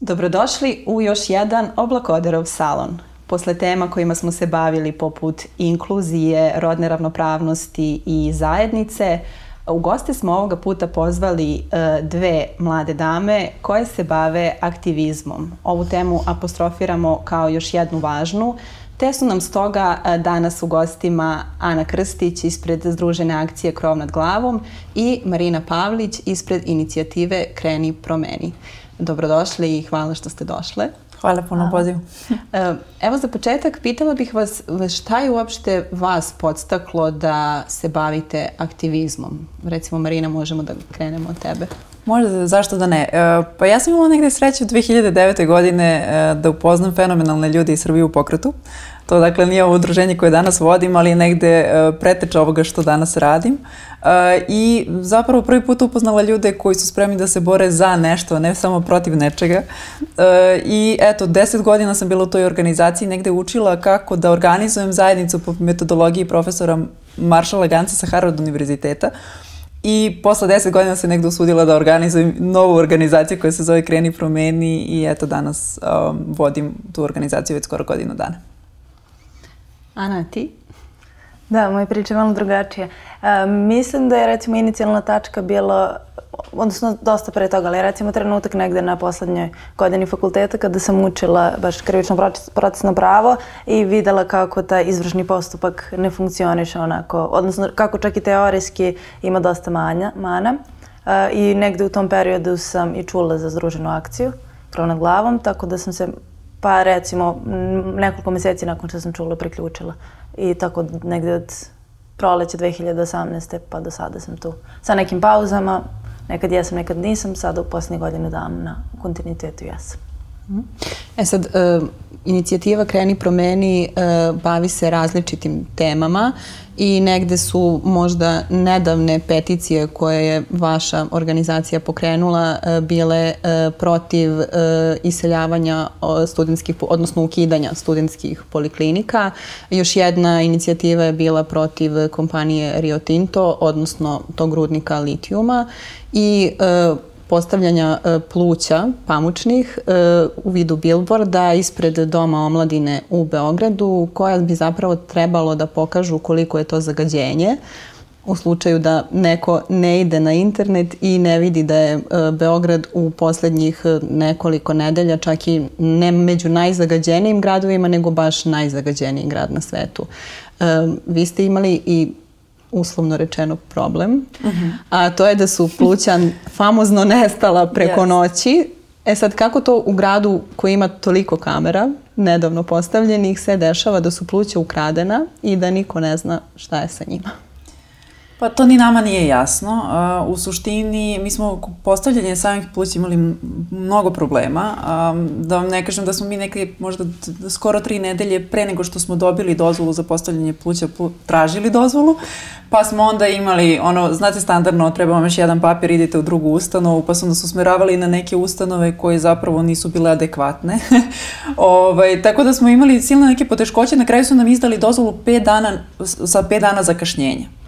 Dobrodošli u još jedan Oblakoderov salon. Posle tema kojima smo se bavili poput inkluzije, rodne ravnopravnosti i zajednice, u goste smo ovoga puta pozvali e, dve mlade dame koje se bave aktivizmom. Ovu temu apostrofiramo kao još jednu važnu, te su nam stoga e, danas u gostima Ana Krstić ispred Združene akcije Krov nad glavom i Marina Pavlić ispred inicijative Kreni promeni. Dobrodošli i hvala što ste došle. Hvala puno pozivu. E, evo za početak pitala bih vas šta je uopšte vas podstaklo da se bavite aktivizmom? Recimo Marina, možemo da krenemo od tebe. Možda, zašto da ne? E, pa ja sam imala negde sreće 2009. godine e, da upoznam fenomenalne ljudi iz Srbije u pokretu. To dakle nije ovo udruženje koje danas vodim, ali je negde e, preteča ovoga što danas radim. I zapravo prvi put upoznala ljude koji su spremni da se bore za nešto, ne samo protiv nečega. I eto, deset godina sam bila u toj organizaciji, negde učila kako da organizujem zajednicu po metodologiji profesora Maršala Ganca sa Harvard univerziteta. I posle deset godina se negde usudila da organizujem novu organizaciju koja se zove Kreni promeni i eto danas um, vodim tu organizaciju već skoro godinu dana. Ana, ti? Da, moja priča je malo drugačija. Uh, mislim da je recimo inicijalna tačka bila odnosno dosta pre toga, ali recimo trenutak negde na poslednjoj godini fakulteta kada sam učila baš krivično procesno pravo i videla kako taj izvršni postupak ne funkcioniše onako, odnosno kako čak i teorijski ima dosta manja, mana. Uh, I negde u tom periodu sam i čula za združenu akciju, krov nad glavom, tako da sam se pa recimo nekoliko meseci nakon što sam čula priključila. I tako negde od proleća 2018. pa do sada sam tu. Sa nekim pauzama, Nekad jesam, nekad nisam, sada u posljednje godinu dana kontinuitetu jesam. Mhm. E sad, e, inicijativa Kreni promeni e, bavi se različitim temama i negde su možda nedavne peticije koje je vaša organizacija pokrenula e, bile protiv iseljavanja studentskih, odnosno ukidanja studentskih poliklinika. Još jedna inicijativa je bila protiv kompanije Rio Tinto, odnosno tog rudnika litijuma i postavljanja e, pluća pamučnih e, u vidu bilborda ispred Doma omladine u Beogradu koja bi zapravo trebalo da pokažu koliko je to zagađenje u slučaju da neko ne ide na internet i ne vidi da je e, Beograd u poslednjih nekoliko nedelja čak i ne među najzagađenijim gradovima, nego baš najzagađeniji grad na svetu. Vi ste imali i uslovno rečeno problem, uh -huh. a to je da su pluća famozno nestala preko yes. noći. E sad, kako to u gradu koji ima toliko kamera, nedavno postavljenih, se dešava da su pluća ukradena i da niko ne zna šta je sa njima? Pa to ni nama nije jasno. U suštini, mi smo oko postavljanja samih pluća imali mnogo problema. Da vam ne kažem da smo mi neke možda skoro tri nedelje pre nego što smo dobili dozvolu za postavljanje pluća tražili dozvolu, pa smo onda imali ono, znate standardno, treba vam još jedan papir, idete u drugu ustanovu, pa su nas usmeravali na neke ustanove koje zapravo nisu bile adekvatne. ovaj, tako da smo imali silne neke poteškoće, na kraju su nam izdali dozvolu 5 dana, sa 5 dana zakašnjenja.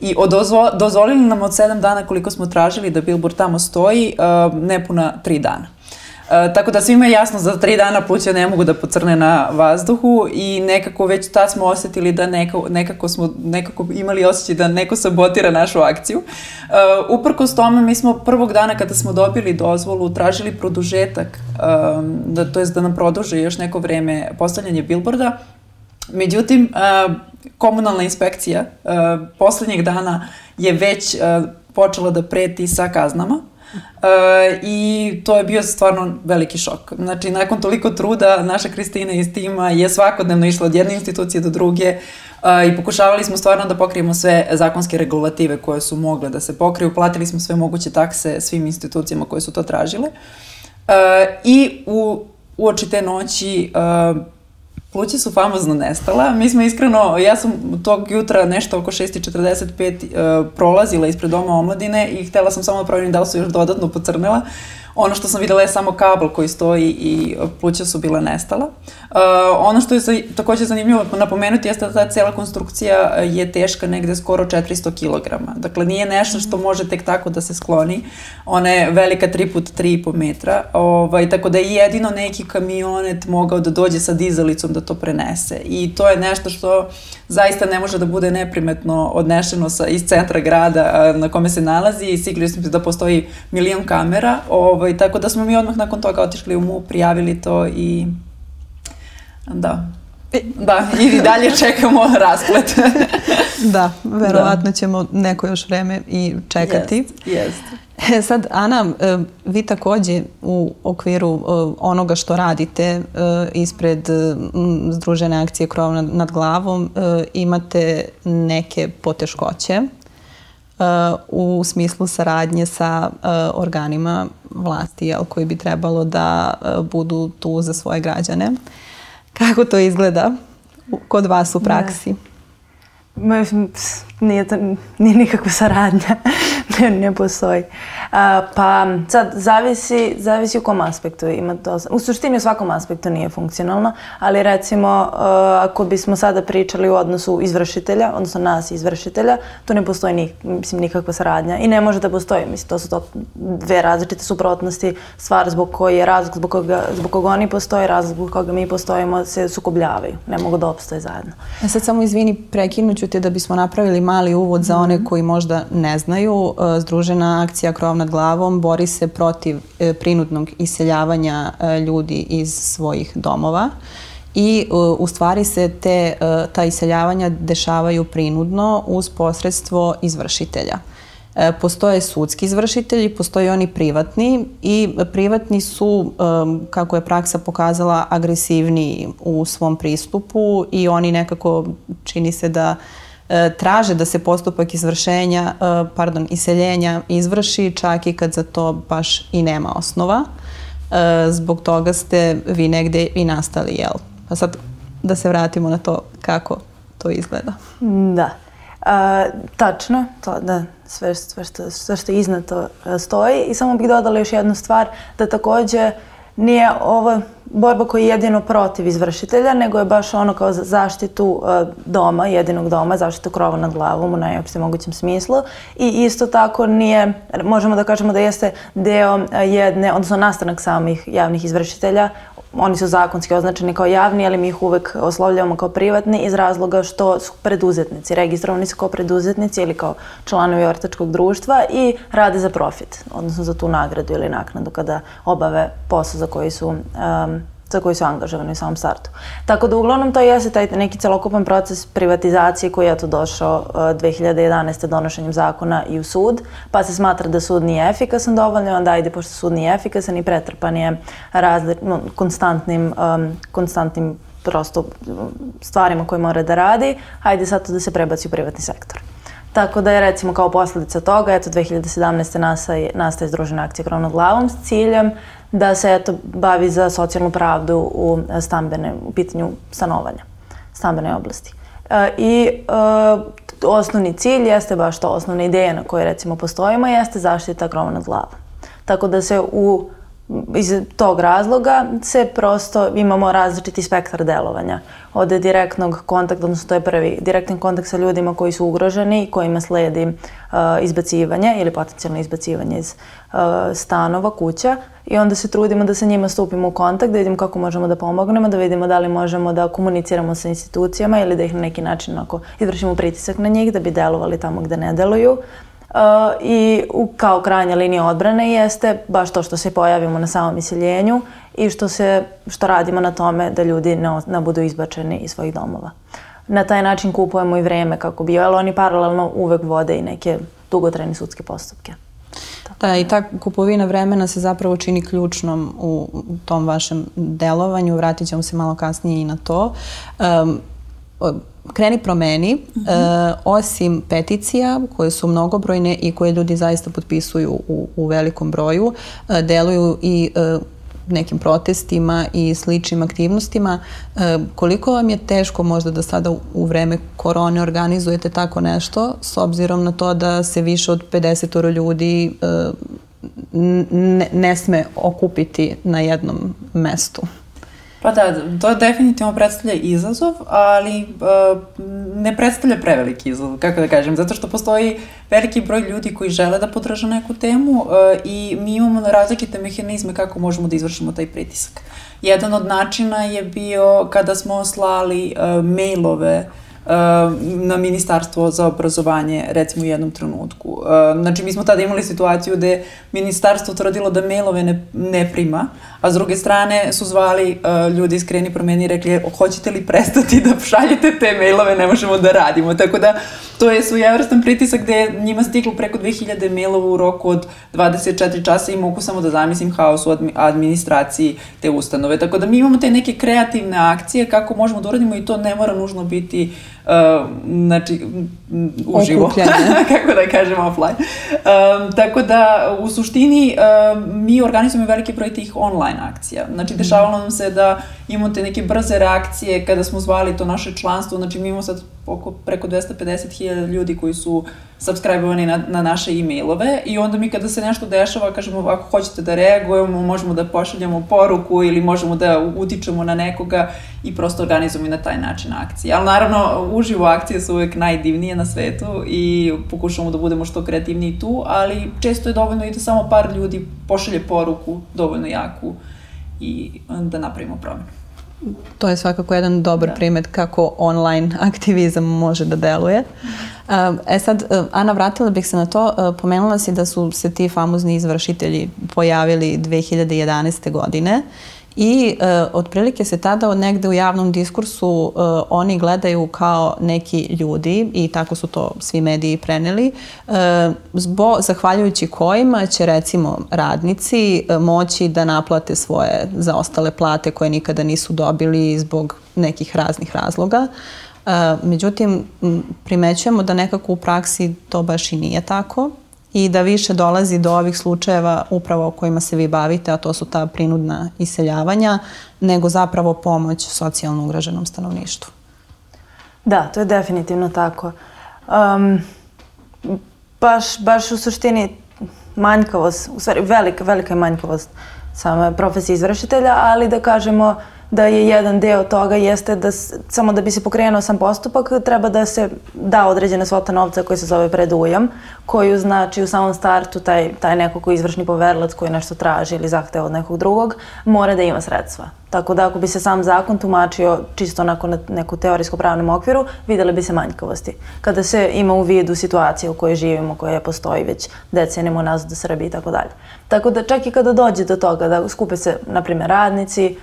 I odozvo, dozvolili nam od sedam dana koliko smo tražili da Billboard tamo stoji, uh, nepuna tri dana. Uh, tako da svima je jasno za tri dana pluća ne mogu da pocrne na vazduhu i nekako već tad smo osetili da neko, nekako smo nekako imali osjećaj da neko sabotira našu akciju. Uh, uprkos tome mi smo prvog dana kada smo dobili dozvolu tražili produžetak, um, da, to jest da nam produže još neko vreme postavljanje billboarda. Međutim, uh, komunalna inspekcija uh, poslednjeg dana je već uh, počela da preti sa kaznama. Uh, I to je bio stvarno veliki šok. Znači, nakon toliko truda, naša Kristina iz tima je svakodnevno išla od jedne institucije do druge uh, i pokušavali smo stvarno da pokrijemo sve zakonske regulative koje su mogle da se pokriju. Platili smo sve moguće takse svim institucijama koje su to tražile. Uh, I u, uoči te noći uh, Pluća su famozno nestala. Mi smo iskreno, ja sam tog jutra nešto oko 6.45 uh, e, prolazila ispred doma omladine i htela sam samo da provjerim da li su još dodatno pocrnela. Ono što sam videla je samo kabel koji stoji i pluća su bila nestala. Uh, ono što je za, takođe zanimljivo napomenuti jeste da ta cela konstrukcija je teška negde skoro 400 kg. Dakle, nije nešto što može tek tako da se skloni. Ona je velika 3 put 3,5 metra. Ovaj, tako da je jedino neki kamionet mogao da dođe sa dizalicom da to prenese. I to je nešto što zaista ne može da bude neprimetno odnešeno sa, iz centra grada na kome se nalazi i sigurno da postoji milion kamera. Ovaj, tako da smo mi odmah nakon toga otišli u MU, prijavili to i da, Da, i dalje čekamo rasplet. da, verovatno da. ćemo neko još vreme i čekati. Jest, jest. E, sad, Ana, e, vi takođe u okviru e, onoga što radite ispred Združene akcije Krov nad glavom imate neke poteškoće u smislu saradnje sa organima vlasti jel, koji bi trebalo da budu tu za svoje građane. Kako to izgleda kod vas u praksi? Ne. Nije, to, nije nikakva saradnja, ne, ne postoji. A, pa sad, zavisi, zavisi u kom aspektu ima to. U suštini u svakom aspektu nije funkcionalno, ali recimo a, ako bismo sada pričali u odnosu izvršitelja, odnosno nas izvršitelja, tu ne postoji ni, mislim, nikakva saradnja i ne može da postoji. Mislim, to su to dve različite suprotnosti, stvar zbog koje je razlog zbog koga, zbog koga oni postoje, razlog zbog koga mi postojimo se sukobljavaju. Ne mogu da opstoje zajedno. E sad samo izvini, prekinuću te da bismo napravili mali uvod za one mhm. koji možda ne znaju. E, Združena akcija Krov nad glavom bori se protiv e, prinudnog iseljavanja e, ljudi iz svojih domova i u stvari se te, ta iseljavanja dešavaju prinudno uz posredstvo izvršitelja. Postoje sudski izvršitelji, postoje oni privatni i privatni su, kako je praksa pokazala, agresivniji u svom pristupu i oni nekako čini se da E, traže da se postupak izvršenja, e, pardon, iseljenja izvrši čak i kad za to baš i nema osnova. E, zbog toga ste vi negde i nastali, jel? Pa sad da se vratimo na to kako to izgleda. Da. A, tačno, to da sve, sve, što, sve što iznad to stoji i samo bih dodala još jednu stvar da takođe nije ovo borba koja je jedino protiv izvršitelja, nego je baš ono kao zaštitu uh, doma, jedinog doma, zaštitu krova nad glavom u najopšte mogućem smislu. I isto tako nije, možemo da kažemo da jeste deo uh, jedne, odnosno nastanak samih javnih izvršitelja oni su zakonski označeni kao javni, ali mi ih uvek oslovljavamo kao privatni iz razloga što su preduzetnici. Registrovani su kao preduzetnici ili kao članovi ortačkog društva i rade za profit, odnosno za tu nagradu ili naknadu kada obave posao za koji su um, za koji su angažovani u samom startu. Tako da uglavnom to jeste taj neki celokupan proces privatizacije koji je to došao 2011. Uh, donošenjem zakona i u sud, pa se smatra da sud nije efikasan dovoljno, onda ajde, pošto sud nije efikasan i pretrpan je razli, no, konstantnim, um, konstantnim prosto stvarima koje mora da radi, ajde sad to da se prebaci u privatni sektor. Tako da je recimo kao posledica toga, eto 2017. nastaje, nastaje Združena akcija Krona glavom s ciljem da se eto bavi za socijalnu pravdu u stambene, u pitanju stanovanja, stambene oblasti. E, I e, osnovni cilj jeste baš to, osnovna ideja na kojoj recimo postojimo jeste zaštita krova nad glavom. Tako da se u iz tog razloga se prosto imamo različiti spektar delovanja. Od direktnog kontakta, odnosno to je prvi direktni kontakt sa ljudima koji su ugroženi i kojima sledi uh, izbacivanje ili potencijalno izbacivanje iz uh, stanova, kuća i onda se trudimo da sa njima stupimo u kontakt, da vidimo kako možemo da pomognemo, da vidimo da li možemo da komuniciramo sa institucijama ili da ih na neki način ako izvršimo pritisak na njih da bi delovali tamo gde ne deluju. Uh, i u, kao krajnja linija odbrane jeste baš to što se pojavimo na samom iseljenju i što, se, što radimo na tome da ljudi ne, ne budu izbačeni iz svojih domova. Na taj način kupujemo i vreme kako bi, ali oni paralelno uvek vode i neke dugotrajne sudske postupke. Da, i ta kupovina vremena se zapravo čini ključnom u tom vašem delovanju. Vratit ćemo se malo kasnije i na to. Um, kreni promeni, mm -hmm. e, osim peticija koje su mnogobrojne i koje ljudi zaista potpisuju u, u velikom broju, e, deluju i e, nekim protestima i sličnim aktivnostima. E, koliko vam je teško možda da sada u vreme korone organizujete tako nešto, s obzirom na to da se više od 50 ljudi e, ne, ne sme okupiti na jednom mestu. Pa da, to definitivno predstavlja izazov, ali uh, ne predstavlja preveliki izazov, kako da kažem, zato što postoji veliki broj ljudi koji žele da podrža neku temu uh, i mi imamo različite mehanizme kako možemo da izvršimo taj pritisak. Jedan od načina je bio kada smo slali uh, mailove na Ministarstvo za obrazovanje, recimo u jednom trenutku. Znači, mi smo tada imali situaciju gde Ministarstvo tvrdilo da mailove ne, ne prima, a s druge strane su zvali uh, ljudi iz Kreni promeni i rekli hoćete li prestati da šaljete te mailove, ne možemo da radimo. Tako da to je svojevrstan pritisak gde je njima stiglo preko 2000 mailova u roku od 24 časa i mogu samo da zamislim haos u administraciji te ustanove. Tako da mi imamo te neke kreativne akcije kako možemo da uradimo i to ne mora nužno biti uh, znači, uživo, kako da kažem offline. Um, tako da u suštini um, mi organizujemo veliki broj tih online akcija. Znači dešavalo nam se da imamo te neke brze reakcije kada smo zvali to naše članstvo, znači mi imamo sad oko preko 250.000 ljudi koji su subscribe-ovani na, na naše e-mailove i onda mi kada se nešto dešava, kažemo ako hoćete da reagujemo, možemo da pošaljamo poruku ili možemo da utičemo na nekoga i prosto organizujemo i na taj način akcije. Ali naravno, uživo akcije su uvek najdivnije na svetu i pokušamo da budemo što kreativniji tu, ali često je dovoljno i da samo par ljudi pošalje poruku dovoljno jaku i da napravimo promenu. To je svakako jedan dobar da. primet kako online aktivizam može da deluje. E sad, e, Ana, vratila bih se na to. E, pomenula si da su se ti famozni izvršitelji pojavili 2011. godine I e, otprilike se tada od negde u javnom diskursu e, oni gledaju kao neki ljudi i tako su to svi mediji preneli, e, zbo, zahvaljujući kojima će recimo radnici e, moći da naplate svoje zaostale plate koje nikada nisu dobili zbog nekih raznih razloga. E, međutim, primećujemo da nekako u praksi to baš i nije tako i da više dolazi do ovih slučajeva upravo o kojima se vi bavite, a to su ta prinudna iseljavanja, nego zapravo pomoć socijalno ugraženom stanovništvu. Da, to je definitivno tako. Um, baš, baš u suštini manjkavost, u stvari velika, velika je manjkavost same profesije izvršitelja, ali da kažemo da je jedan deo toga jeste da samo da bi se pokrenuo sam postupak treba da se da određena svota novca koji se zove predujam, koju znači u samom startu taj, taj neko koji izvršni poverlac koji nešto traži ili zahteva od nekog drugog mora da ima sredstva. Tako da ako bi se sam zakon tumačio čisto onako na neku teorijsko-pravnom okviru, videli bi se manjkavosti. Kada se ima u vidu situacije u kojoj živimo, koja postoji već decenijama nazad u Srbiji i tako dalje. Tako da čak i kada dođe do toga da skupe se, na primjer, radnici,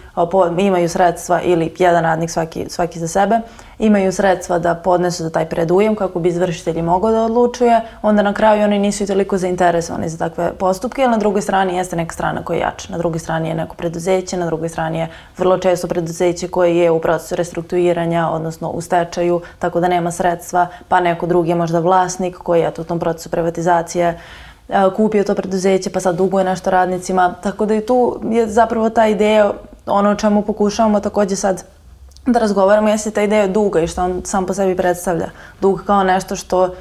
imaju sredstva ili jedan radnik svaki, svaki za sebe, imaju sredstva da podnesu za taj predujem kako bi izvršitelji mogao da odlučuje, onda na kraju oni nisu i toliko zainteresovani za takve postupke, ali na drugoj strani jeste neka strana koja je jača. Na drugoj strani je neko preduzeće, na drugoj strani je vrlo često preduzeće koje je u procesu restrukturiranja, odnosno u stečaju, tako da nema sredstva, pa neko drugi je možda vlasnik koji je u tom procesu privatizacije kupio to preduzeće pa sad duguje nešto radnicima. Tako da i tu je zapravo ta ideja ono o čemu pokušavamo takođe sad da razgovaramo jeste ta ideja duga i što on sam po sebi predstavlja. Dug kao nešto što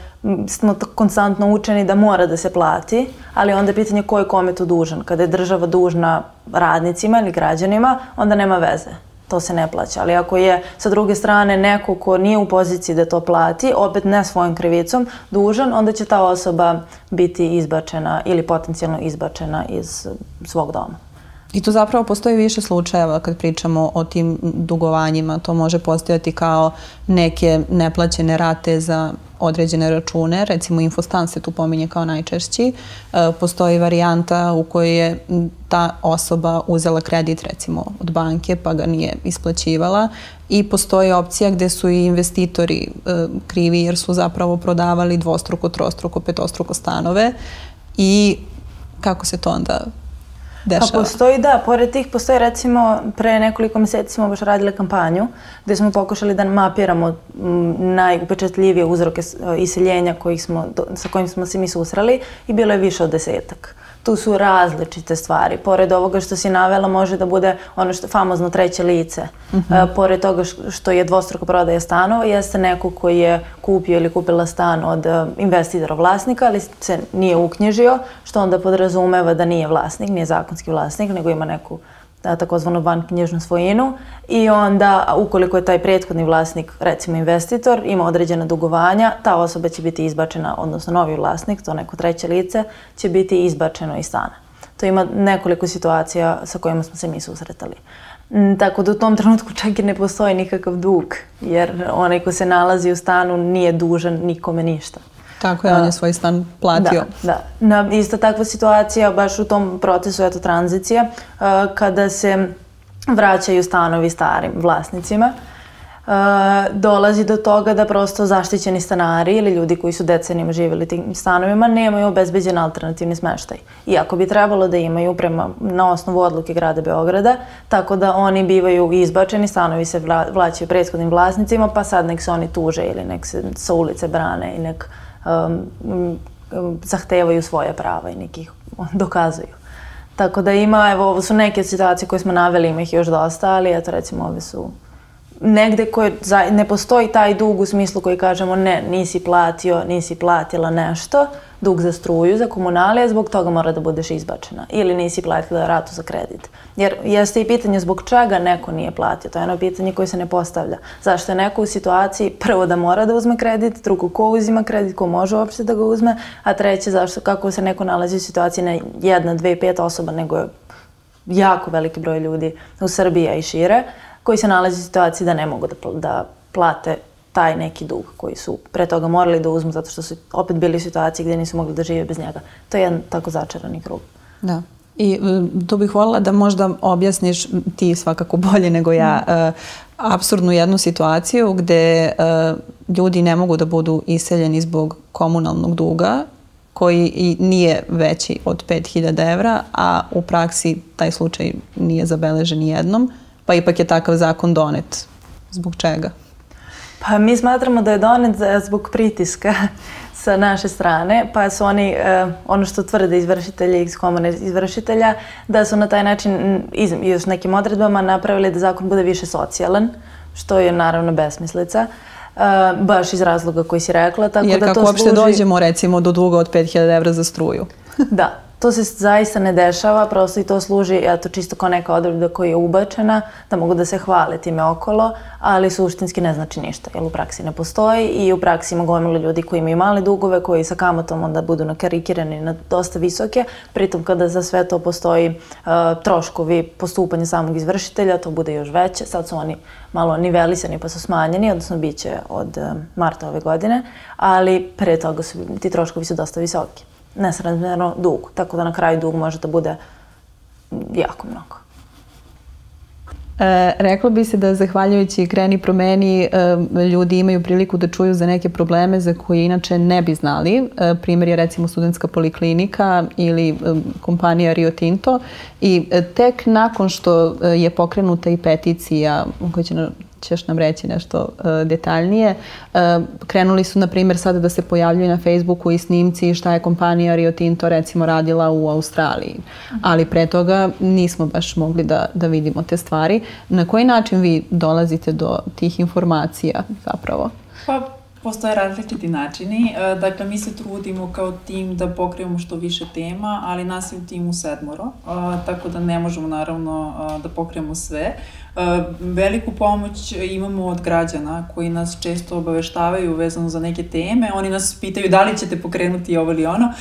smo konstantno učeni da mora da se plati, ali onda je pitanje ko je kome to dužan. Kada je država dužna radnicima ili građanima, onda nema veze. To se ne plaća. Ali ako je sa druge strane neko ko nije u poziciji da to plati, opet ne svojom krivicom, dužan, onda će ta osoba biti izbačena ili potencijalno izbačena iz svog doma. I tu zapravo postoji više slučajeva kad pričamo o tim dugovanjima. To može postojati kao neke neplaćene rate za određene račune, recimo Infostan se tu pominje kao najčešći. E, postoji varijanta u kojoj je ta osoba uzela kredit recimo od banke pa ga nije isplaćivala i postoji opcija gde su i investitori e, krivi jer su zapravo prodavali dvostruko, trostruko, petostruko stanove i kako se to onda dešava? Pa postoji, da, pored tih postoji recimo pre nekoliko meseci smo baš radile kampanju gde smo pokušali da mapiramo najupečatljivije uzroke iseljenja kojih smo, sa kojim smo se mi susrali i bilo je više od desetak. Tu su različite stvari. Pored ovoga što si navela može da bude ono što famozno treće lice. Mm -hmm. e, pored toga što je dvostruko prodaja stanova, jeste neko koji je kupio ili kupila stan od e, investitora vlasnika, ali se nije uknjižio, što onda podrazumeva da nije vlasnik, nije zakonski vlasnik, nego ima neku takozvanu vanknjižnu svojinu i onda ukoliko je taj prethodni vlasnik, recimo investitor, ima određena dugovanja, ta osoba će biti izbačena, odnosno novi vlasnik, to neko treće lice, će biti izbačeno iz stana. To ima nekoliko situacija sa kojima smo se mi susretali. Mm, tako da u tom trenutku čak i ne postoji nikakav dug, jer onaj ko se nalazi u stanu nije dužan nikome ništa. Tako je, on je svoj stan platio. Da, da. Na, ista takva situacija, baš u tom procesu, eto, tranzicija, uh, kada se vraćaju stanovi starim vlasnicima, uh, dolazi do toga da prosto zaštićeni stanari ili ljudi koji su decenijima živjeli tim stanovima nemaju obezbeđen alternativni smeštaj. Iako bi trebalo da imaju prema, na osnovu odluke grada Beograda, tako da oni bivaju izbačeni, stanovi se vla, vlaćaju prethodnim vlasnicima, pa sad nek se oni tuže ili nek se sa ulice brane i nek uh, um, zahtevaju svoje prava i nekih dokazuju. Tako da ima, evo, ovo su neke situacije koje smo naveli, ima ih još dosta, ali eto recimo ove su negde koje ne postoji taj dug u smislu koji kažemo ne, nisi platio, nisi platila nešto, dug za struju, za komunalije, zbog toga mora da budeš izbačena. Ili nisi platila ratu za kredit. Jer jeste i pitanje zbog čega neko nije platio. To je jedno pitanje koje se ne postavlja. Zašto je neko u situaciji prvo da mora da uzme kredit, drugo ko uzima kredit, ko može uopšte da ga uzme, a treće zašto, kako se neko nalazi u situaciji ne jedna, dve, pet osoba, nego je jako veliki broj ljudi u Srbiji i šire, koji se nalazi u situaciji da ne mogu da, da plate taj neki dug koji su pre toga morali da uzmu zato što su opet bili u situaciji gdje nisu mogli da žive bez njega. To je jedan tako začarani krug. Da. I e, to bih voljela da možda objasniš ti svakako bolje nego ja mm. uh, absurdnu jednu situaciju gde uh, ljudi ne mogu da budu iseljeni zbog komunalnog duga koji i nije veći od 5000 evra, a u praksi taj slučaj nije zabeležen jednom, pa ipak je takav zakon donet. Zbog čega? Pa mi smatramo da je donet zbog pritiska sa naše strane, pa su oni, uh, ono što tvrde izvršitelji iz komune izvršitelja, da su na taj način iz, još nekim odredbama napravili da zakon bude više socijalan, što je naravno besmislica. Uh, baš iz razloga koji si rekla. Tako Jer da kako to uopšte služi... dođemo recimo do duga od 5000 evra za struju? da, To se zaista ne dešava, prosto i to služi, eto, čisto kao neka odredba koja je ubačena, da mogu da se hvale time okolo, ali suštinski ne znači ništa, jer u praksi ne postoji i u praksi ima gomilo ljudi koji imaju male dugove, koji sa kamatom onda budu nakarikirani na dosta visoke, pritom kada za sve to postoji uh, troškovi postupanja samog izvršitelja, to bude još veće, sad su oni malo nivelisani pa su smanjeni, odnosno bit će od uh, marta ove godine, ali pre toga su, ti troškovi su dosta visoki nesrazmjerno dug. Tako da na kraju dug može da bude jako mnogo. E, reklo bi se da zahvaljujući Kreni promeni e, ljudi imaju priliku da čuju za neke probleme za koje inače ne bi znali. E, primjer je recimo studentska poliklinika ili e, kompanija Rio Tinto i e, tek nakon što e, je pokrenuta i peticija koja će ćeš nam reći nešto uh, detaljnije. Uh, krenuli su, na primjer, sada da se pojavljuju na Facebooku i snimci šta je kompanija Rio Tinto recimo radila u Australiji. Ali pre toga nismo baš mogli da, da vidimo te stvari. Na koji način vi dolazite do tih informacija zapravo? Pa Postoje različiti načini. E, dakle, mi se trudimo kao tim da pokrijemo što više tema, ali nas je u timu sedmoro, tako da ne možemo naravno da pokrijemo sve. Veliku pomoć imamo od građana koji nas često obaveštavaju vezano za neke teme. Oni nas pitaju da li ćete pokrenuti ovo ili ono.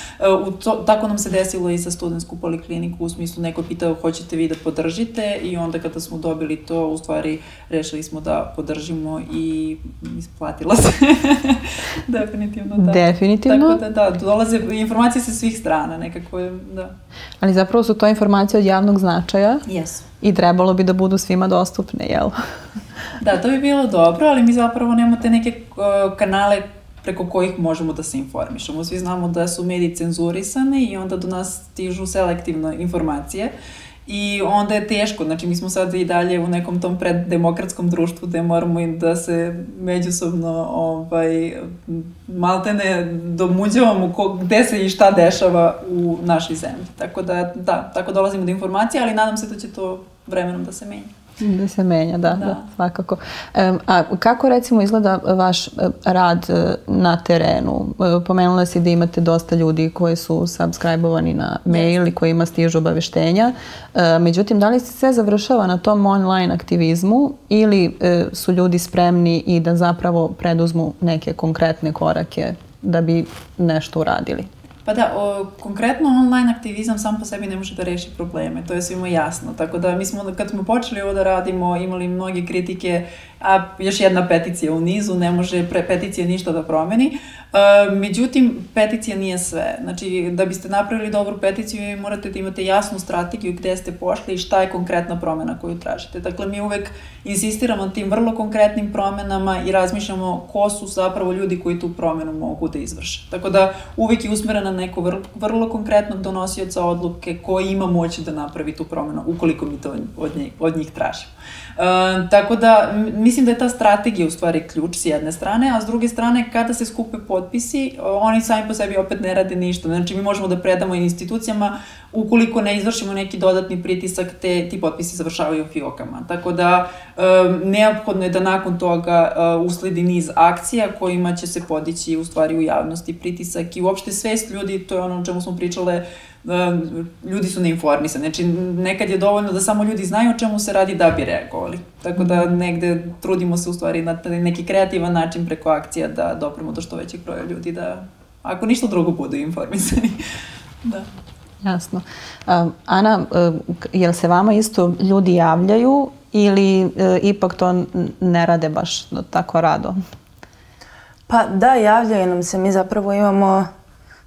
U to, tako nam se desilo i sa studentsku polikliniku, u smislu neko pitao hoćete vi da podržite i onda kada smo dobili to, u stvari rešili smo da podržimo i isplatilo se. Definitivno da. Definitivno. Tako da da, dolaze informacije sa svih strana nekako, da. Ali zapravo su to informacije od javnog značaja. Jesu i trebalo bi da budu svima dostupne, jel? da, to bi bilo dobro, ali mi zapravo nemamo te neke uh, kanale preko kojih možemo da se informišemo. Svi znamo da su mediji cenzurisani i onda do nas stižu selektivno informacije i onda je teško, znači mi smo sad i dalje u nekom tom preddemokratskom društvu gde moramo i da se međusobno ovaj, maltene domuđavamo ko, gde se i šta dešava u našoj zemlji. Tako da, da, tako dolazimo do informacije, ali nadam se da će to vremenom da se menja. Da se menja, da, da. da svakako. A kako recimo izgleda vaš e, rad e, na terenu? E, pomenula si da imate dosta ljudi koji su subscribe-ovani na mail i kojima stižu obaveštenja. Međutim, da li se sve završava na tom online aktivizmu ili su ljudi spremni i da zapravo preduzmu neke konkretne korake da bi nešto uradili? Pa da, o, konkretno online aktivizam sam po sebi ne može da reši probleme, to je svima jasno. Tako da mi smo, kad smo počeli ovo da radimo, imali mnoge kritike, a još jedna peticija u nizu, ne može pre peticije ništa da promeni. Međutim, peticija nije sve. Znači, da biste napravili dobru peticiju, morate da imate jasnu strategiju gde ste pošli i šta je konkretna promena koju tražite. Dakle, mi uvek insistiramo na tim vrlo konkretnim promenama i razmišljamo ko su zapravo ljudi koji tu promenu mogu da izvrše. Tako da, uvek je usmerena neko vrlo, vrlo konkretnog donosioca odluke koji ima moći da napravi tu promenu, ukoliko mi to od njih, od njih tražimo. E, tako da, mislim da je ta strategija u stvari ključ s jedne strane, a s druge strane, kada se skupe potpisi, oni sami po sebi opet ne rade ništa. Znači, mi možemo da predamo institucijama, ukoliko ne izvršimo neki dodatni pritisak, te, ti potpisi završavaju u fiokama. Tako da, e, neophodno je da nakon toga e, usledi niz akcija kojima će se podići u stvari u javnosti pritisak i uopšte svest ljudi, to je ono o čemu smo pričale, ljudi su neinformisani. Znači, nekad je dovoljno da samo ljudi znaju o čemu se radi da bi reagovali. Tako da negde trudimo se u stvari na neki kreativan način preko akcija da dopremo do što većeg broja ljudi da, ako ništa drugo, budu informisani. da. Jasno. Ana, jel se vama isto ljudi javljaju ili uh, ipak to ne rade baš tako rado? Pa da, javljaju nam se. Mi zapravo imamo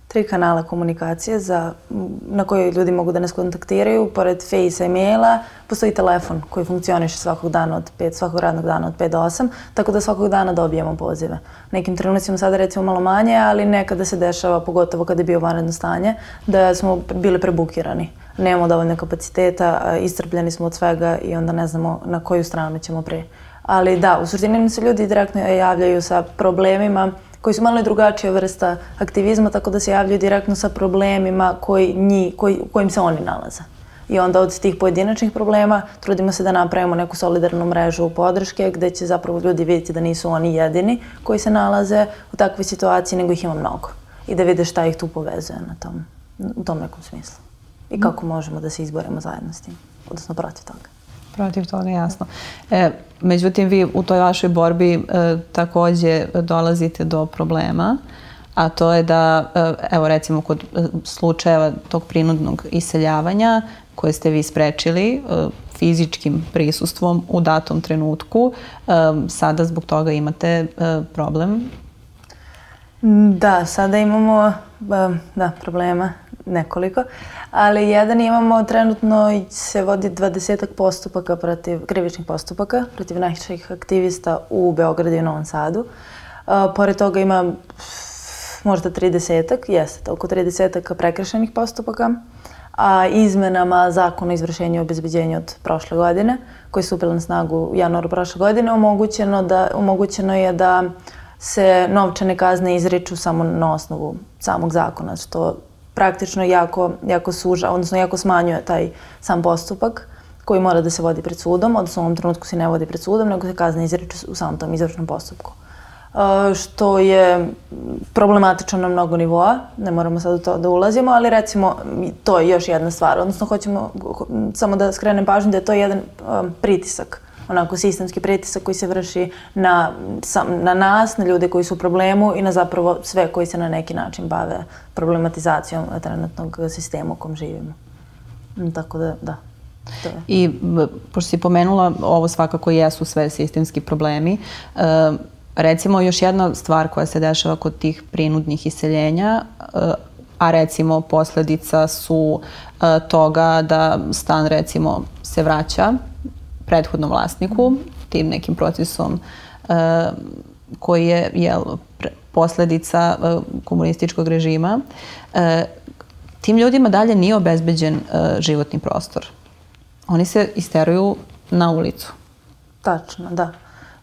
tri kanala komunikacije za, na koje ljudi mogu da nas kontaktiraju. Pored Face i maila postoji telefon koji funkcioniše svakog dana od 5, svakog radnog dana od 5 do 8, tako da svakog dana dobijamo pozive. Nekim trenucima sada recimo malo manje, ali nekada se dešava, pogotovo kada je bio vanredno stanje, da smo bili prebukirani. Nemamo dovoljno kapaciteta, istrpljeni smo od svega i onda ne znamo na koju stranu ćemo pre. Ali da, u suštini se ljudi direktno javljaju sa problemima, koji su malo drugačija vrsta aktivizma, tako da se javljaju direktno sa problemima koji nji, koji, u kojim se oni nalaze. I onda od tih pojedinačnih problema trudimo se da napravimo neku solidarnu mrežu podrške gde će zapravo ljudi vidjeti da nisu oni jedini koji se nalaze u takvoj situaciji, nego ih ima mnogo. I da vide šta ih tu povezuje na tom, u tom nekom smislu. I kako možemo da se izborimo zajedno s tim, odnosno protiv toga protiv toga, jasno. E, međutim, vi u toj vašoj borbi e, takođe dolazite do problema, a to je da, e, evo recimo kod e, slučajeva tog prinudnog iseljavanja koje ste vi sprečili e, fizičkim prisustvom u datom trenutku, e, sada zbog toga imate e, problem Da, sada imamo da, problema nekoliko, ali jedan imamo trenutno se vodi 20 postupaka protiv, krivičnih postupaka protiv naših aktivista u Beogradu i Novom Sadu. Uh, pored toga ima možda 30-ak, jeste, oko 30-ak prekršenih postupaka, a izmenama zakona o izvršenju i obezbeđenju od prošle godine, koji su upili na snagu u januaru prošle godine, omogućeno, da, omogućeno je da se novčane kazne izriču samo na osnovu samog zakona, što praktično jako, jako suža, odnosno jako smanjuje taj sam postupak koji mora da se vodi pred sudom, odnosno u ovom trenutku se ne vodi pred sudom, nego se kazne izriču u samom tom izvršnom postupku. Uh, što je problematično na mnogo nivoa, ne moramo sad u to da ulazimo, ali recimo to je još jedna stvar, odnosno hoćemo samo da skrenem pažnju da je to jedan um, pritisak onako sistemski pritisak koji se vrši na, sam, na nas, na ljude koji su u problemu i na zapravo sve koji se na neki način bave problematizacijom trenutnog sistema u kom živimo. Mm, tako da, da. To je. I pošto si pomenula, ovo svakako jesu sve sistemski problemi. E, recimo još jedna stvar koja se dešava kod tih prinudnih iseljenja, e, a recimo posledica su e, toga da stan recimo se vraća prethodnom vlasniku, tim nekim procesom uh, koji je jel, posledica uh, komunističkog režima. Uh, tim ljudima dalje nije obezbeđen životni prostor. oni se isteruju na ulicu. Tačno, da.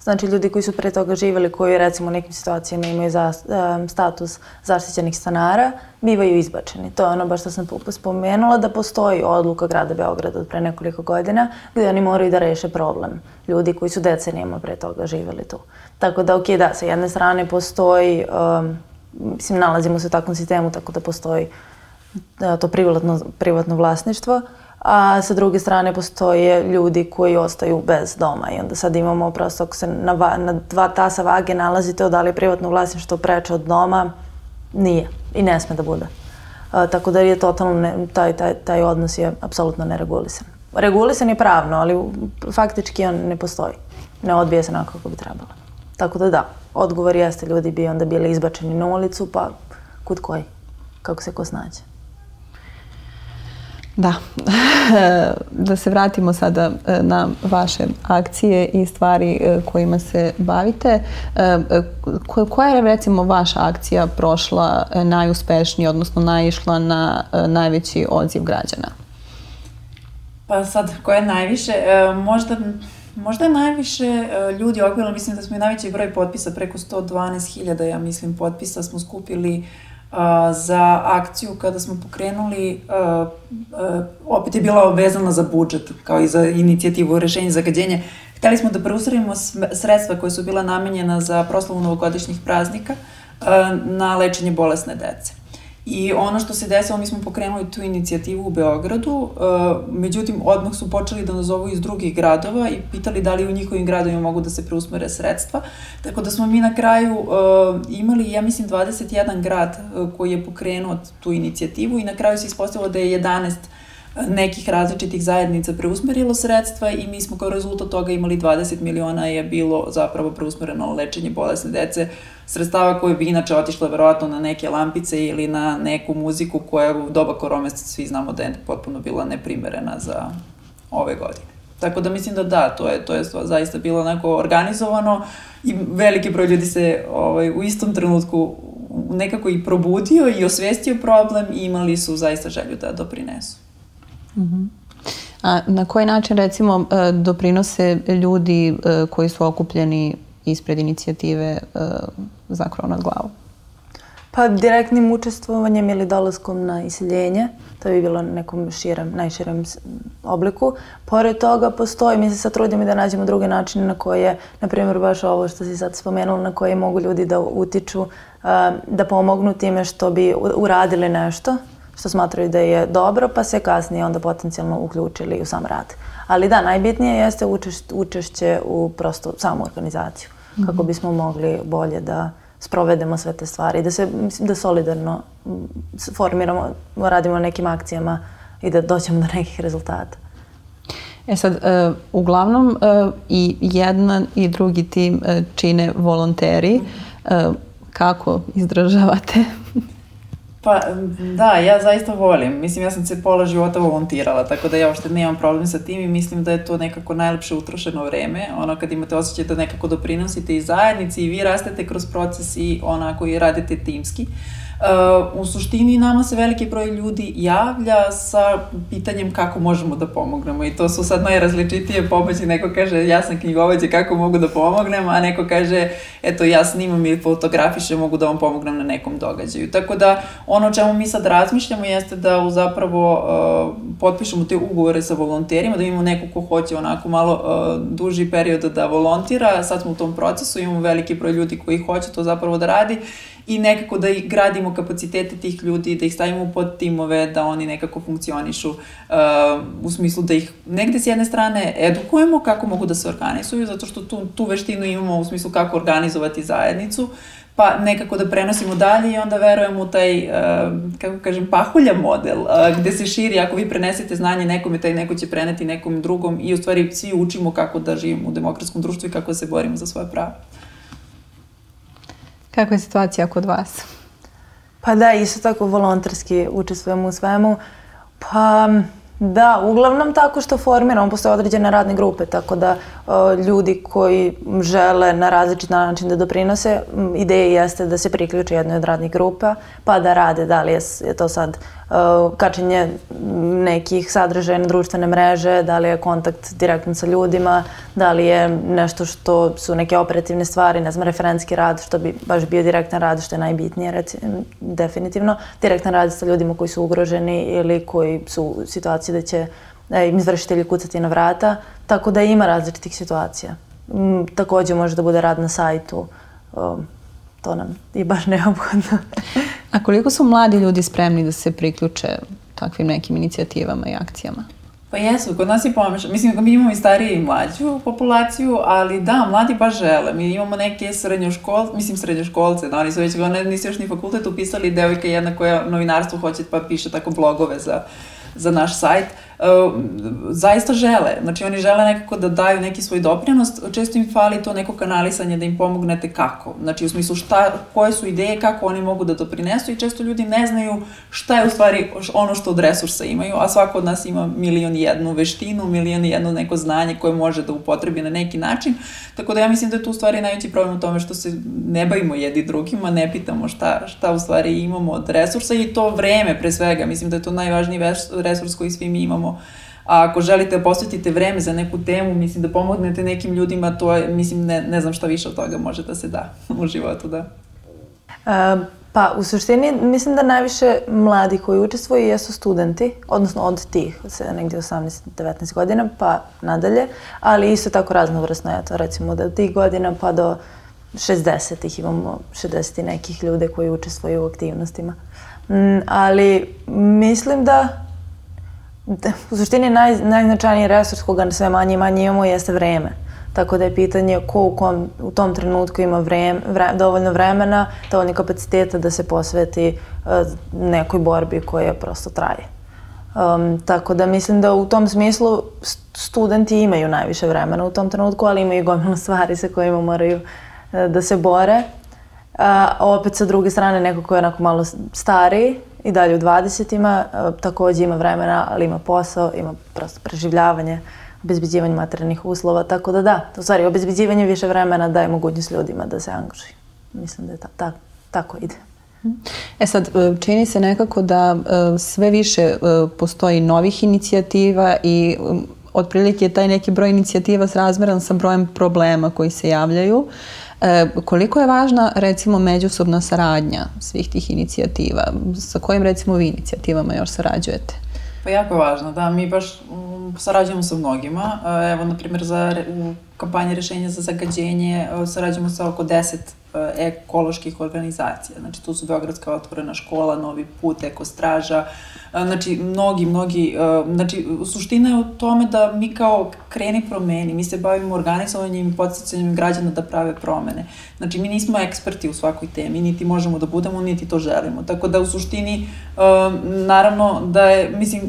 Znači, ljudi koji su pre toga živeli, koji recimo u nekim situacijama imaju za, um, status zaštićenih stanara, bivaju izbačeni. To je ono baš što sam spomenula, da postoji odluka grada Beograda od pre nekoliko godina gde oni moraju da reše problem ljudi koji su decenijama pre toga živeli tu. Tako da, ok, da, sa jedne strane postoji, um, mislim, nalazimo se u takvom sistemu, tako da postoji da, to privatno, privatno vlasništvo, a sa druge strane postoje ljudi koji ostaju bez doma i onda sad imamo prosto ako se na, na dva tasa vage nalazite da li je privatno vlasništvo preče od doma, nije i ne sme da bude. A, tako da je totalno, ne, taj, taj, taj odnos je apsolutno neregulisan. Regulisan je pravno, ali faktički on ne postoji. Ne odbije se onako kako bi trebalo. Tako da da, odgovor jeste ljudi bi onda bili izbačeni na ulicu, pa kud koji, kako se ko snađe. Da, da se vratimo sada e, na vaše akcije i stvari e, kojima se bavite. E, koja je recimo vaša akcija prošla najuspešnije, odnosno naišla na najveći odziv građana? Pa sad, koja je najviše? Možda Možda najviše ljudi okvirno, mislim da smo i najveći broj potpisa, preko 112.000, ja mislim, potpisa smo skupili uh, za akciju kada smo pokrenuli, opet je bila vezana za budžet, kao i za inicijativu rešenja zagađenja. Hteli smo da preusredimo sredstva koje su bila namenjena za proslavu novogodišnjih praznika na lečenje bolesne dece. I ono što se desilo, mi smo pokrenuli tu inicijativu u Beogradu, uh, međutim, odmah su počeli da nas zovu iz drugih gradova i pitali da li u njihovim gradovima mogu da se preusmere sredstva. Tako da smo mi na kraju uh, imali, ja mislim, 21 grad uh, koji je pokrenuo tu inicijativu i na kraju se ispostavilo da je 11 nekih različitih zajednica preusmerilo sredstva i mi smo kao rezultat toga imali 20 miliona je bilo zapravo preusmereno lečenje bolesne dece, sredstava koje bi inače otišle verovatno na neke lampice ili na neku muziku koja u doba korone svi znamo da je potpuno bila neprimerena za ove godine. Tako da mislim da da, to je, to je zaista bilo onako organizovano i veliki broj ljudi se ovaj, u istom trenutku nekako i probudio i osvestio problem i imali su zaista želju da doprinesu. -hmm. A na koji način recimo e, doprinose ljudi e, koji su okupljeni ispred inicijative za krov nad glavu? Pa direktnim učestvovanjem ili dolaskom na iseljenje, to bi bilo nekom širem, najširem obliku. Pored toga postoji, mi se sad trudimo da nađemo druge načine na koje, na primjer baš ovo što si sad spomenula, na koje mogu ljudi da utiču, da pomognu time što bi uradili nešto što smatraju da je dobro, pa se kasnije onda potencijalno uključili u sam rad. Ali da, najbitnije jeste učešće, u prosto samu organizaciju. Kako mhm. bismo mogli bolje da sprovedemo sve te stvari, da se da solidarno formiramo, radimo nekim akcijama i da doćemo do nekih rezultata. E sad, uh, uglavnom uh, i jedan i drugi tim uh, čine volonteri. Uh, kako izdržavate Pa da, ja zaista volim. Mislim, ja sam se pola života volontirala, tako da ja uopšte nemam problem sa tim i mislim da je to nekako najlepše utrošeno vreme. Ono kad imate osjećaj da nekako doprinosite i zajednici i vi rastete kroz proces i onako i radite timski. Uh, u suštini nama se veliki broj ljudi javlja sa pitanjem kako možemo da pomognemo i to su sad najrazličitije pomoći. Neko kaže ja sam knjigovođe kako mogu da pomognem, a neko kaže eto ja snimam i fotografišem mogu da vam pomognem na nekom događaju. Tako da ono čemu mi sad razmišljamo jeste da u zapravo uh, potpišemo te ugovore sa volonterima, da imamo neko ko hoće onako malo uh, duži period da volontira. Sad smo u tom procesu, imamo veliki broj ljudi koji hoće to zapravo da radi i nekako da gradimo kapacitete tih ljudi, da ih stavimo pod timove, da oni nekako funkcionišu uh, u smislu da ih negde s jedne strane edukujemo kako mogu da se organizuju, zato što tu, tu veštinu imamo u smislu kako organizovati zajednicu, pa nekako da prenosimo dalje i onda verujemo u taj, uh, kako kažem, pahulja model, uh, gde se širi, ako vi prenesete znanje nekome, taj neko će preneti nekom drugom i u stvari svi učimo kako da živimo u demokratskom društvu i kako da se borimo za svoje prava. Kakva je situacija kod vas? Pa da, isto tako volonterski učestvujemo u svemu. Pa Da, uglavnom tako što formiramo, postoje određene radne grupe, tako da o, ljudi koji žele na različit način da doprinose, ideja jeste da se priključe jednoj od radnih grupa, pa da rade, da li je, je to sad kačenje nekih sadržaja na društvene mreže, da li je kontakt direktno sa ljudima, da li je nešto što su neke operativne stvari, ne znam, referenski rad, što bi baš bio direktan rad, što je najbitnije, reci, definitivno. Direktan rad sa ljudima koji su ugroženi ili koji su u situaciji da će e, im izvršitelji kucati na vrata, tako da ima različitih situacija. M, takođe može da bude rad na sajtu, o, to nam je baš neophodno. A koliko su mladi ljudi spremni da se priključe takvim nekim inicijativama i akcijama? Pa jesu, kod nas je pomešano. Mislim, mi imamo i stariju i mlađu populaciju, ali da, mladi baš žele. Mi imamo neke srednjoškol, mislim srednjoškolce, da oni su već, one nisu još ni fakultet upisali, devojka jedna koja novinarstvo hoće pa piše tako blogove za, za naš sajt. Uh, Uh, zaista žele. Znači oni žele nekako da daju neki svoj doprinos, često im fali to neko kanalisanje da im pomognete kako. Znači u smislu šta, koje su ideje, kako oni mogu da doprinesu i često ljudi ne znaju šta je u stvari ono što od resursa imaju, a svako od nas ima milion i jednu veštinu, milion i jedno neko znanje koje može da upotrebi na neki način. Tako da ja mislim da je tu u stvari najveći problem u tome što se ne bavimo jedni drugima, ne pitamo šta, šta u stvari imamo od resursa i to vreme pre svega. Mislim da je to najvažniji resurs koji svi mi imamo imamo. A ako želite da posvetite vreme za neku temu, mislim da pomognete nekim ljudima, to je, mislim, ne, ne znam šta više od toga može da se da u životu, da. Uh, pa, u suštini, mislim da najviše mladi koji učestvuju jesu studenti, odnosno od tih, negdje 18-19 godina, pa nadalje, ali isto tako raznovrsno, eto, recimo da od tih godina pa do 60-ih imamo 60 nekih ljude koji učestvuju u aktivnostima. Mm, ali mislim Da, u suštini naj, najznačajniji resurs koga sve manje i manje imamo jeste vreme. Tako da je pitanje ko u, kom, u tom trenutku ima vreme, vre, dovoljno vremena, dovoljno kapaciteta da se posveti uh, nekoj borbi koja prosto traje. Um, tako da mislim da u tom smislu studenti imaju najviše vremena u tom trenutku, ali imaju gomilu stvari sa kojima moraju uh, da se bore. A opet sa druge strane neko ko je onako malo stariji i dalje u 20-ima, takođe ima vremena, ali ima posao, ima prosto preživljavanje, obezbeđivanje materijalnih uslova, tako da da, u stvari obezbeđivanje više vremena daje mogućnost ljudima da se angažuju. Mislim da je ta, ta, tako ide. E sad, e, čini se nekako da e, sve više e, postoji novih inicijativa i otprilike taj neki broj inicijativa srazmeran sa brojem problema koji se javljaju. E, koliko je važna recimo međusobna saradnja svih tih inicijativa? Sa kojim recimo vi inicijativama još sarađujete? Pa jako važno, da, mi baš um, sarađujemo sa mnogima. E, evo, na primjer, za, u kampanji rešenja za zagađenje e, sarađujemo sa oko 10 e, ekoloških organizacija. Znači, tu su Beogradska otvorena škola, Novi put, Ekostraža, Znači, mnogi, mnogi, znači, suština je u tome da mi kao kreni promeni, mi se bavimo organizovanjem i podsjećanjem građana da prave promene. Znači, mi nismo eksperti u svakoj temi, niti možemo da budemo, niti to želimo. Tako da, u suštini, naravno, da je, mislim,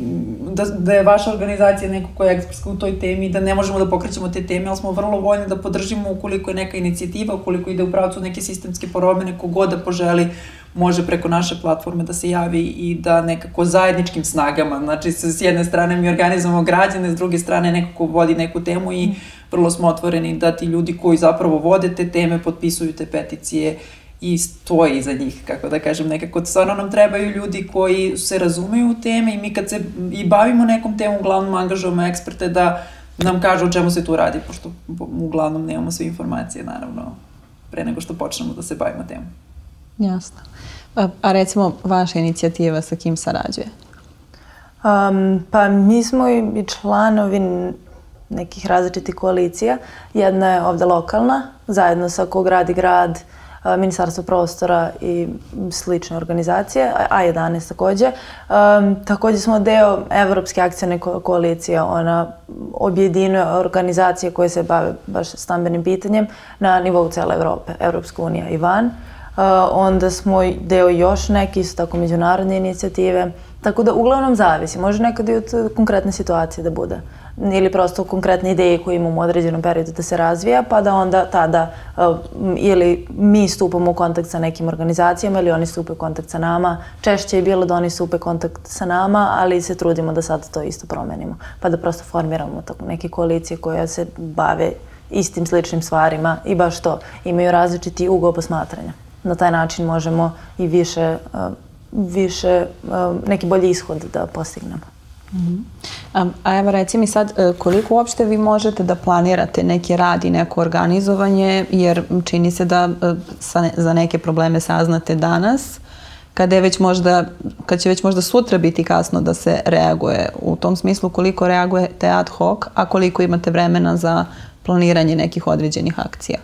da, da je vaša organizacija neko koja je ekspertska u toj temi, da ne možemo da pokrećemo te teme, ali smo vrlo voljni da podržimo ukoliko je neka inicijativa, ukoliko ide u pravcu neke sistemske porobene, kogod da poželi može preko naše platforme da se javi i da nekako zajedničkim snagama, znači s jedne strane mi organizujemo građane, s druge strane nekako vodi neku temu i vrlo smo otvoreni da ti ljudi koji zapravo vode te teme potpisuju te peticije i stoji iza njih, kako da kažem, nekako stvarno nam trebaju ljudi koji se razumeju u teme i mi kad se i bavimo nekom temom, uglavnom angažujemo eksperte da nam kažu o čemu se tu radi, pošto uglavnom nemamo sve informacije, naravno, pre nego što počnemo da se bavimo temom. Jasno. A, a recimo vaša inicijativa sa kim sarađuje? Um, pa mi smo i članovi nekih različitih koalicija. Jedna je ovde lokalna, zajedno sa Ko gradi grad, Ministarstvo prostora i slične organizacije, A11 takođe. Takođe smo deo Evropske akcijne ko koalicije, ona objedinuje organizacije koje se bave baš stambenim pitanjem na nivou cele Evrope, Evropska unija i van. Onda smo deo još neke, isto tako međunarodne inicijative. Tako da uglavnom zavisi, može nekad i od konkretne situacije da bude. Ili prosto konkretne ideje koje imamo u određenom periodu da se razvija, pa da onda tada ili mi stupamo u kontakt sa nekim organizacijama ili oni stupe u kontakt sa nama. Češće je bilo da oni stupe u kontakt sa nama, ali se trudimo da sad to isto promenimo. Pa da prosto formiramo tako neke koalicije koje se bave istim sličnim stvarima i baš to, imaju različiti ugao posmatranja. Na taj način možemo i više, uh, više uh, neki bolji ishod da postignemo. Mm a evo reci mi sad e, koliko uopšte vi možete da planirate neki rad i neko organizovanje jer čini se da e, sa, za neke probleme saznate danas kada je već možda, kad će već možda sutra biti kasno da se reaguje u tom smislu koliko reagujete ad hoc, a koliko imate vremena za planiranje nekih određenih akcija?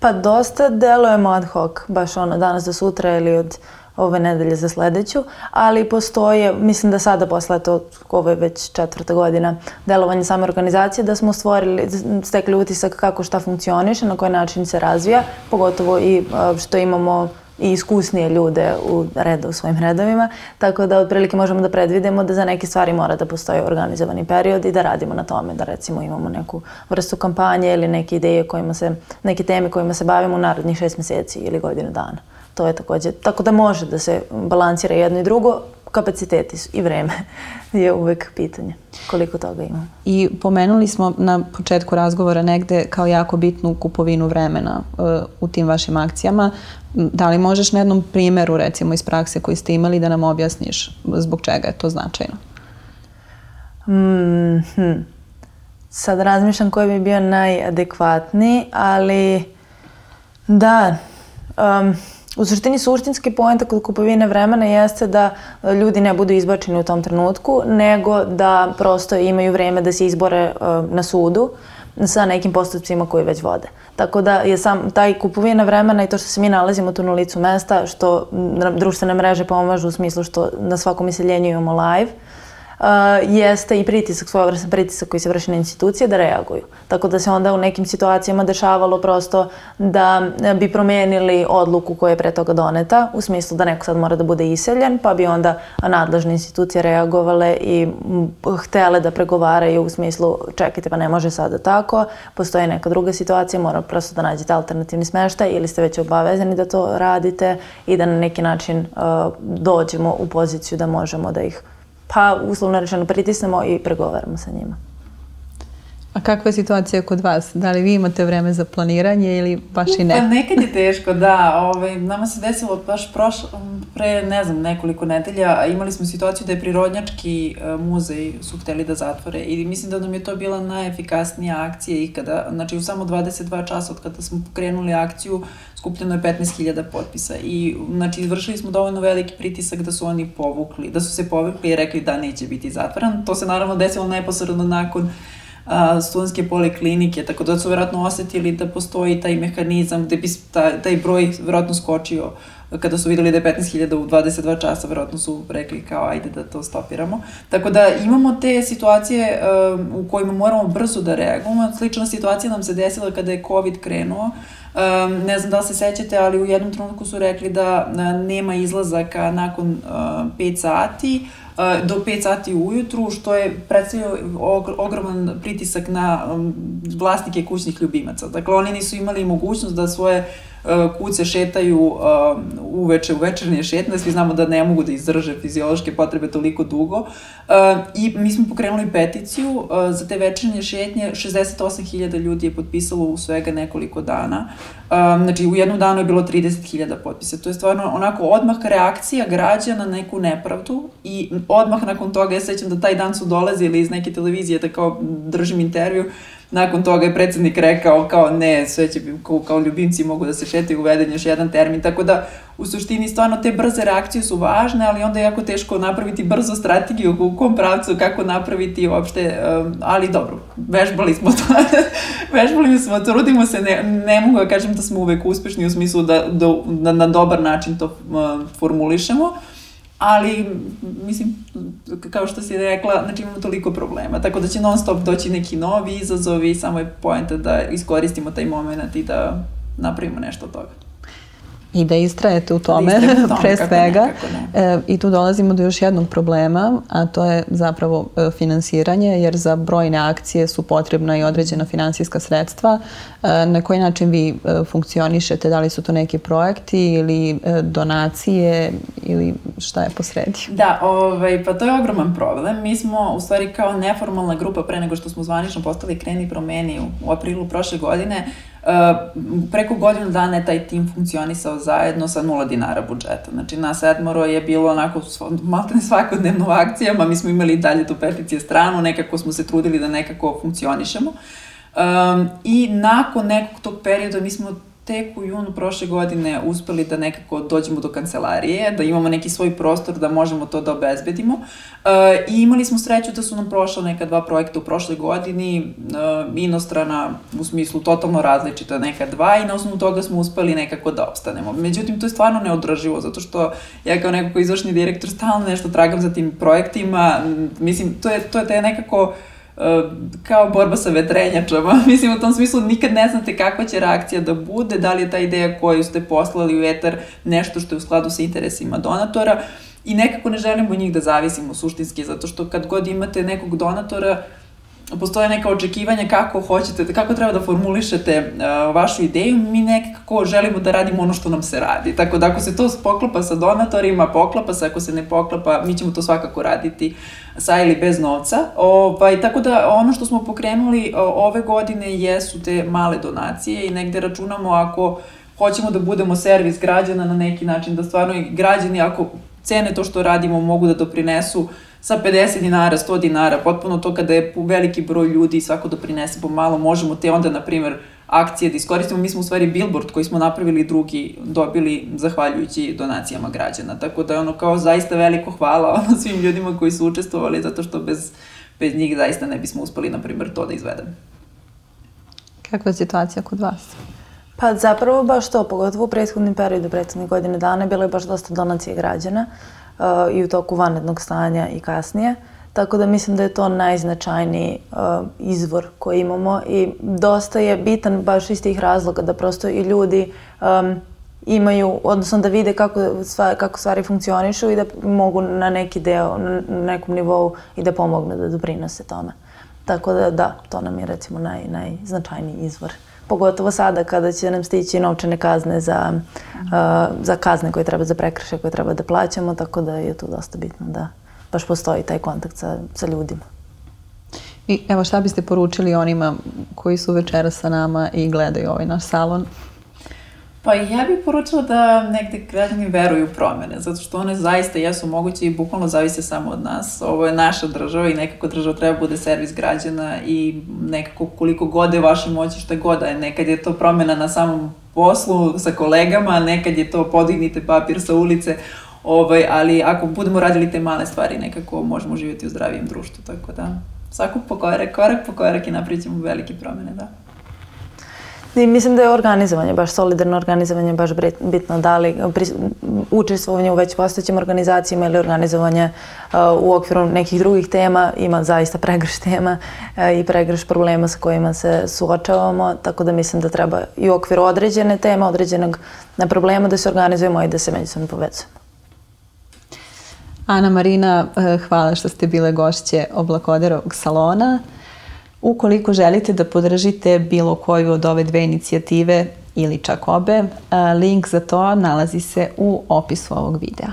Pa dosta delujemo ad hoc, baš ono danas do sutra ili od ove nedelje za sledeću, ali postoje, mislim da sada posle to, ovo je već četvrta godina delovanja same organizacije, da smo stvorili, stekli utisak kako šta funkcioniše, na koji način se razvija, pogotovo i što imamo i iskusnije ljude u reda u svojim redovima, tako da otprilike možemo da predvidimo da za neke stvari mora da postoji organizovani period i da radimo na tome, da recimo imamo neku vrstu kampanje ili neke ideje kojima se, neke teme kojima se bavimo u narodnih šest meseci ili godinu dana. To je takođe, tako da može da se balansira jedno i drugo, kapaciteti su i vreme je uvek pitanje koliko toga ima. I pomenuli smo na početku razgovora negde kao jako bitnu kupovinu vremena uh, u tim vašim akcijama. Da li možeš na jednom primeru recimo iz prakse koji ste imali da nam objasniš zbog čega je to značajno? Mm, hm. Sad razmišljam koji bi bio najadekvatniji, ali da, um, U suštini suštinski poenta kod kupovine vremena jeste da e, ljudi ne budu izbačeni u tom trenutku, nego da prosto imaju vreme da se izbore uh, na sudu sa nekim postupcima koji već vode. Tako da je sam taj kupovina vremena i to što se mi nalazimo tu na licu mesta, što društvene mreže pomažu u smislu što na svakom iseljenju imamo live, jeste i pritisak, svojevrsan pritisak koji se vrši na institucije da reaguju. Tako da se onda u nekim situacijama dešavalo prosto da bi promenili odluku koja je pre toga doneta, u smislu da neko sad mora da bude iseljen, pa bi onda nadležne institucije reagovale i htele da pregovaraju u smislu čekajte pa ne može sada tako, postoji neka druga situacija, mora prosto da nađete alternativni smeštaj ili ste već obavezani da to radite i da na neki način uh, dođemo u poziciju da možemo da ih pa uslovno rečeno pritisnemo i pregovaramo sa njima. A kakva je situacija kod vas? Da li vi imate vreme za planiranje ili baš i ne? Pa nekad je teško, da. Ovaj, nama se desilo baš prošlo, pre, ne znam, nekoliko nedelja, imali smo situaciju da je Prirodnjački e, muzej su hteli da zatvore i mislim da nam je to bila najefikasnija akcija ikada. Znači, u samo 22 časa od kada smo pokrenuli akciju, skupljeno je 15.000 potpisa i znači izvršili smo dovoljno veliki pritisak da su oni povukli, da su se povukli i rekli da neće biti zatvoran. To se naravno desilo neposredno nakon a, studentske poliklinike, tako da su verovatno osetili da postoji taj mehanizam gde bi taj, taj broj verovatno skočio kada su videli da je 15.000 u 22 časa, verovatno su rekli kao ajde da to stopiramo. Tako da imamo te situacije um, u kojima moramo brzo da reagujemo. Slična situacija nam se desila kada je COVID krenuo. Um, ne znam da li se sećate, ali u jednom trenutku su rekli da uh, nema izlazaka nakon uh, 5 sati. Uh, do 5 sati ujutru, što je predstavio ogroman pritisak na um, vlasnike kućnih ljubimaca. Dakle, oni nisu imali mogućnost da svoje uh, kuće šetaju um, uveče u večernje šetne, svi znamo da ne mogu da izdrže fiziološke potrebe toliko dugo. Uh, I mi smo pokrenuli peticiju za te večernje šetnje, 68.000 ljudi je potpisalo u svega nekoliko dana. Znači, u jednom danu je bilo 30.000 potpisa. To je stvarno onako odmah reakcija građana na neku nepravdu i odmah nakon toga, ja sećam da taj dan su dolazili iz neke televizije da kao držim intervju, nakon toga je predsednik rekao kao ne, sve će kao, kao ljubimci mogu da se šetaju, uveden još jedan termin, tako da u suštini stvarno te brze reakcije su važne, ali onda je jako teško napraviti brzo strategiju u kom pravcu, kako napraviti uopšte, ali dobro, vežbali smo to, vežbali smo, trudimo se, ne, ne mogu da kažem da smo uvek uspešni u smislu da, da, da na dobar način to formulišemo, ali, mislim, kao što si rekla, znači imamo toliko problema, tako da će non stop doći neki novi izazovi, samo je poenta da iskoristimo taj moment i da napravimo nešto od toga. I da istrajete u tome, da istrajete tome pre svega. Ne, ne. E, I tu dolazimo do još jednog problema, a to je zapravo e, finansiranje, jer za brojne akcije su potrebna i određena finansijska sredstva. E, na koji način vi e, funkcionišete? Da li su to neki projekti ili e, donacije ili šta je posredi? Da, ovaj, pa to je ogroman problem. Mi smo u stvari kao neformalna grupa pre nego što smo zvanično postali Kreni promeni u, u aprilu prošle godine preko godinu dana je taj tim funkcionisao zajedno sa nula dinara budžeta. Znači, na sedmoro je bilo onako malo ne svakodnevno u akcijama, mi smo imali dalje tu peticije stranu, nekako smo se trudili da nekako funkcionišemo. Um, I nakon nekog tog perioda mi smo tek u junu prošle godine uspeli da nekako dođemo do kancelarije, da imamo neki svoj prostor da možemo to da obezbedimo. E, I imali smo sreću da su nam prošla neka dva projekta u prošloj godini, e, inostrana u smislu totalno različita neka dva i na osnovu toga smo uspeli nekako da opstanemo. Međutim, to je stvarno neodraživo, zato što ja kao neko izvršni direktor stalno nešto tragam za tim projektima, mislim, to je, to je nekako uh, kao borba sa vetrenjačama. Mislim, u tom smislu nikad ne znate kakva će reakcija da bude, da li je ta ideja koju ste poslali u etar nešto što je u skladu sa interesima donatora i nekako ne želimo njih da zavisimo suštinski, zato što kad god imate nekog donatora, postoje neka očekivanja kako hoćete, kako treba da formulišete uh, vašu ideju, mi nekako želimo da radimo ono što nam se radi. Tako da ako se to poklapa sa donatorima, poklapa se, ako se ne poklapa, mi ćemo to svakako raditi sa ili bez novca. Ovaj, tako da ono što smo pokrenuli uh, ove godine jesu te male donacije i negde računamo ako hoćemo da budemo servis građana na neki način, da stvarno i građani ako cene to što radimo mogu da doprinesu uh, sa 50 dinara, 100 dinara, potpuno to kada je veliki broj ljudi i svako doprinese po malo, možemo te onda, na primer, akcije da iskoristimo. Mi smo u stvari billboard koji smo napravili drugi dobili zahvaljujući donacijama građana. Tako da je ono kao zaista veliko hvala ono svim ljudima koji su učestvovali zato što bez, bez njih zaista ne bismo uspeli, na primer, to da izvedemo. Kakva je situacija kod vas? Pa zapravo baš to, pogotovo u prethodnim periodu, prethodnih godine dana, bilo je baš dosta donacije građana. Uh, uh, i u toku vanrednog stanja i kasnije. Tako da mislim da je to najznačajniji uh, izvor koji imamo i dosta je bitan baš iz tih razloga da prosto i ljudi um, imaju, odnosno da vide kako, sva, kako stvari funkcionišu i da mogu na neki deo, na nekom nivou i da pomognu da doprinose tome. Tako da da, to nam je recimo naj, najznačajniji izvor pogotovo sada kada će nam stići novčane kazne za, uh, za kazne koje treba za prekrše koje treba da plaćamo, tako da je tu dosta bitno da baš postoji taj kontakt sa, sa ljudima. I evo šta biste poručili onima koji su večera sa nama i gledaju ovaj naš salon? Pa ja bih poručila da negde građani veruju u promene, zato što one zaista jesu moguće i bukvalno zavise samo od nas. Ovo je naša država i nekako država treba bude servis građana i nekako koliko god je vaše moći šta god je. Nekad je to promena na samom poslu sa kolegama, nekad je to podignite papir sa ulice, ovaj, ali ako budemo radili te male stvari, nekako možemo živjeti u zdravijem društvu, tako da svako po korak, korak po korak i velike promene, da. I mislim da je organizovanje, baš solidarno organizovanje baš bitno. Da li učestvovanje u već postojećim organizacijama ili organizovanje uh, u okviru nekih drugih tema ima zaista pregrš tema uh, i pregrš problema sa kojima se suočavamo, tako da mislim da treba i u okviru određene teme, određenog problema da se organizujemo i da se međusobno povezujemo. Ana Marina, uh, hvala što ste bile gošće Oblakoderovog salona. Ukoliko želite da podržite bilo koju od ove dve inicijative ili čak obe, link za to nalazi se u opisu ovog videa.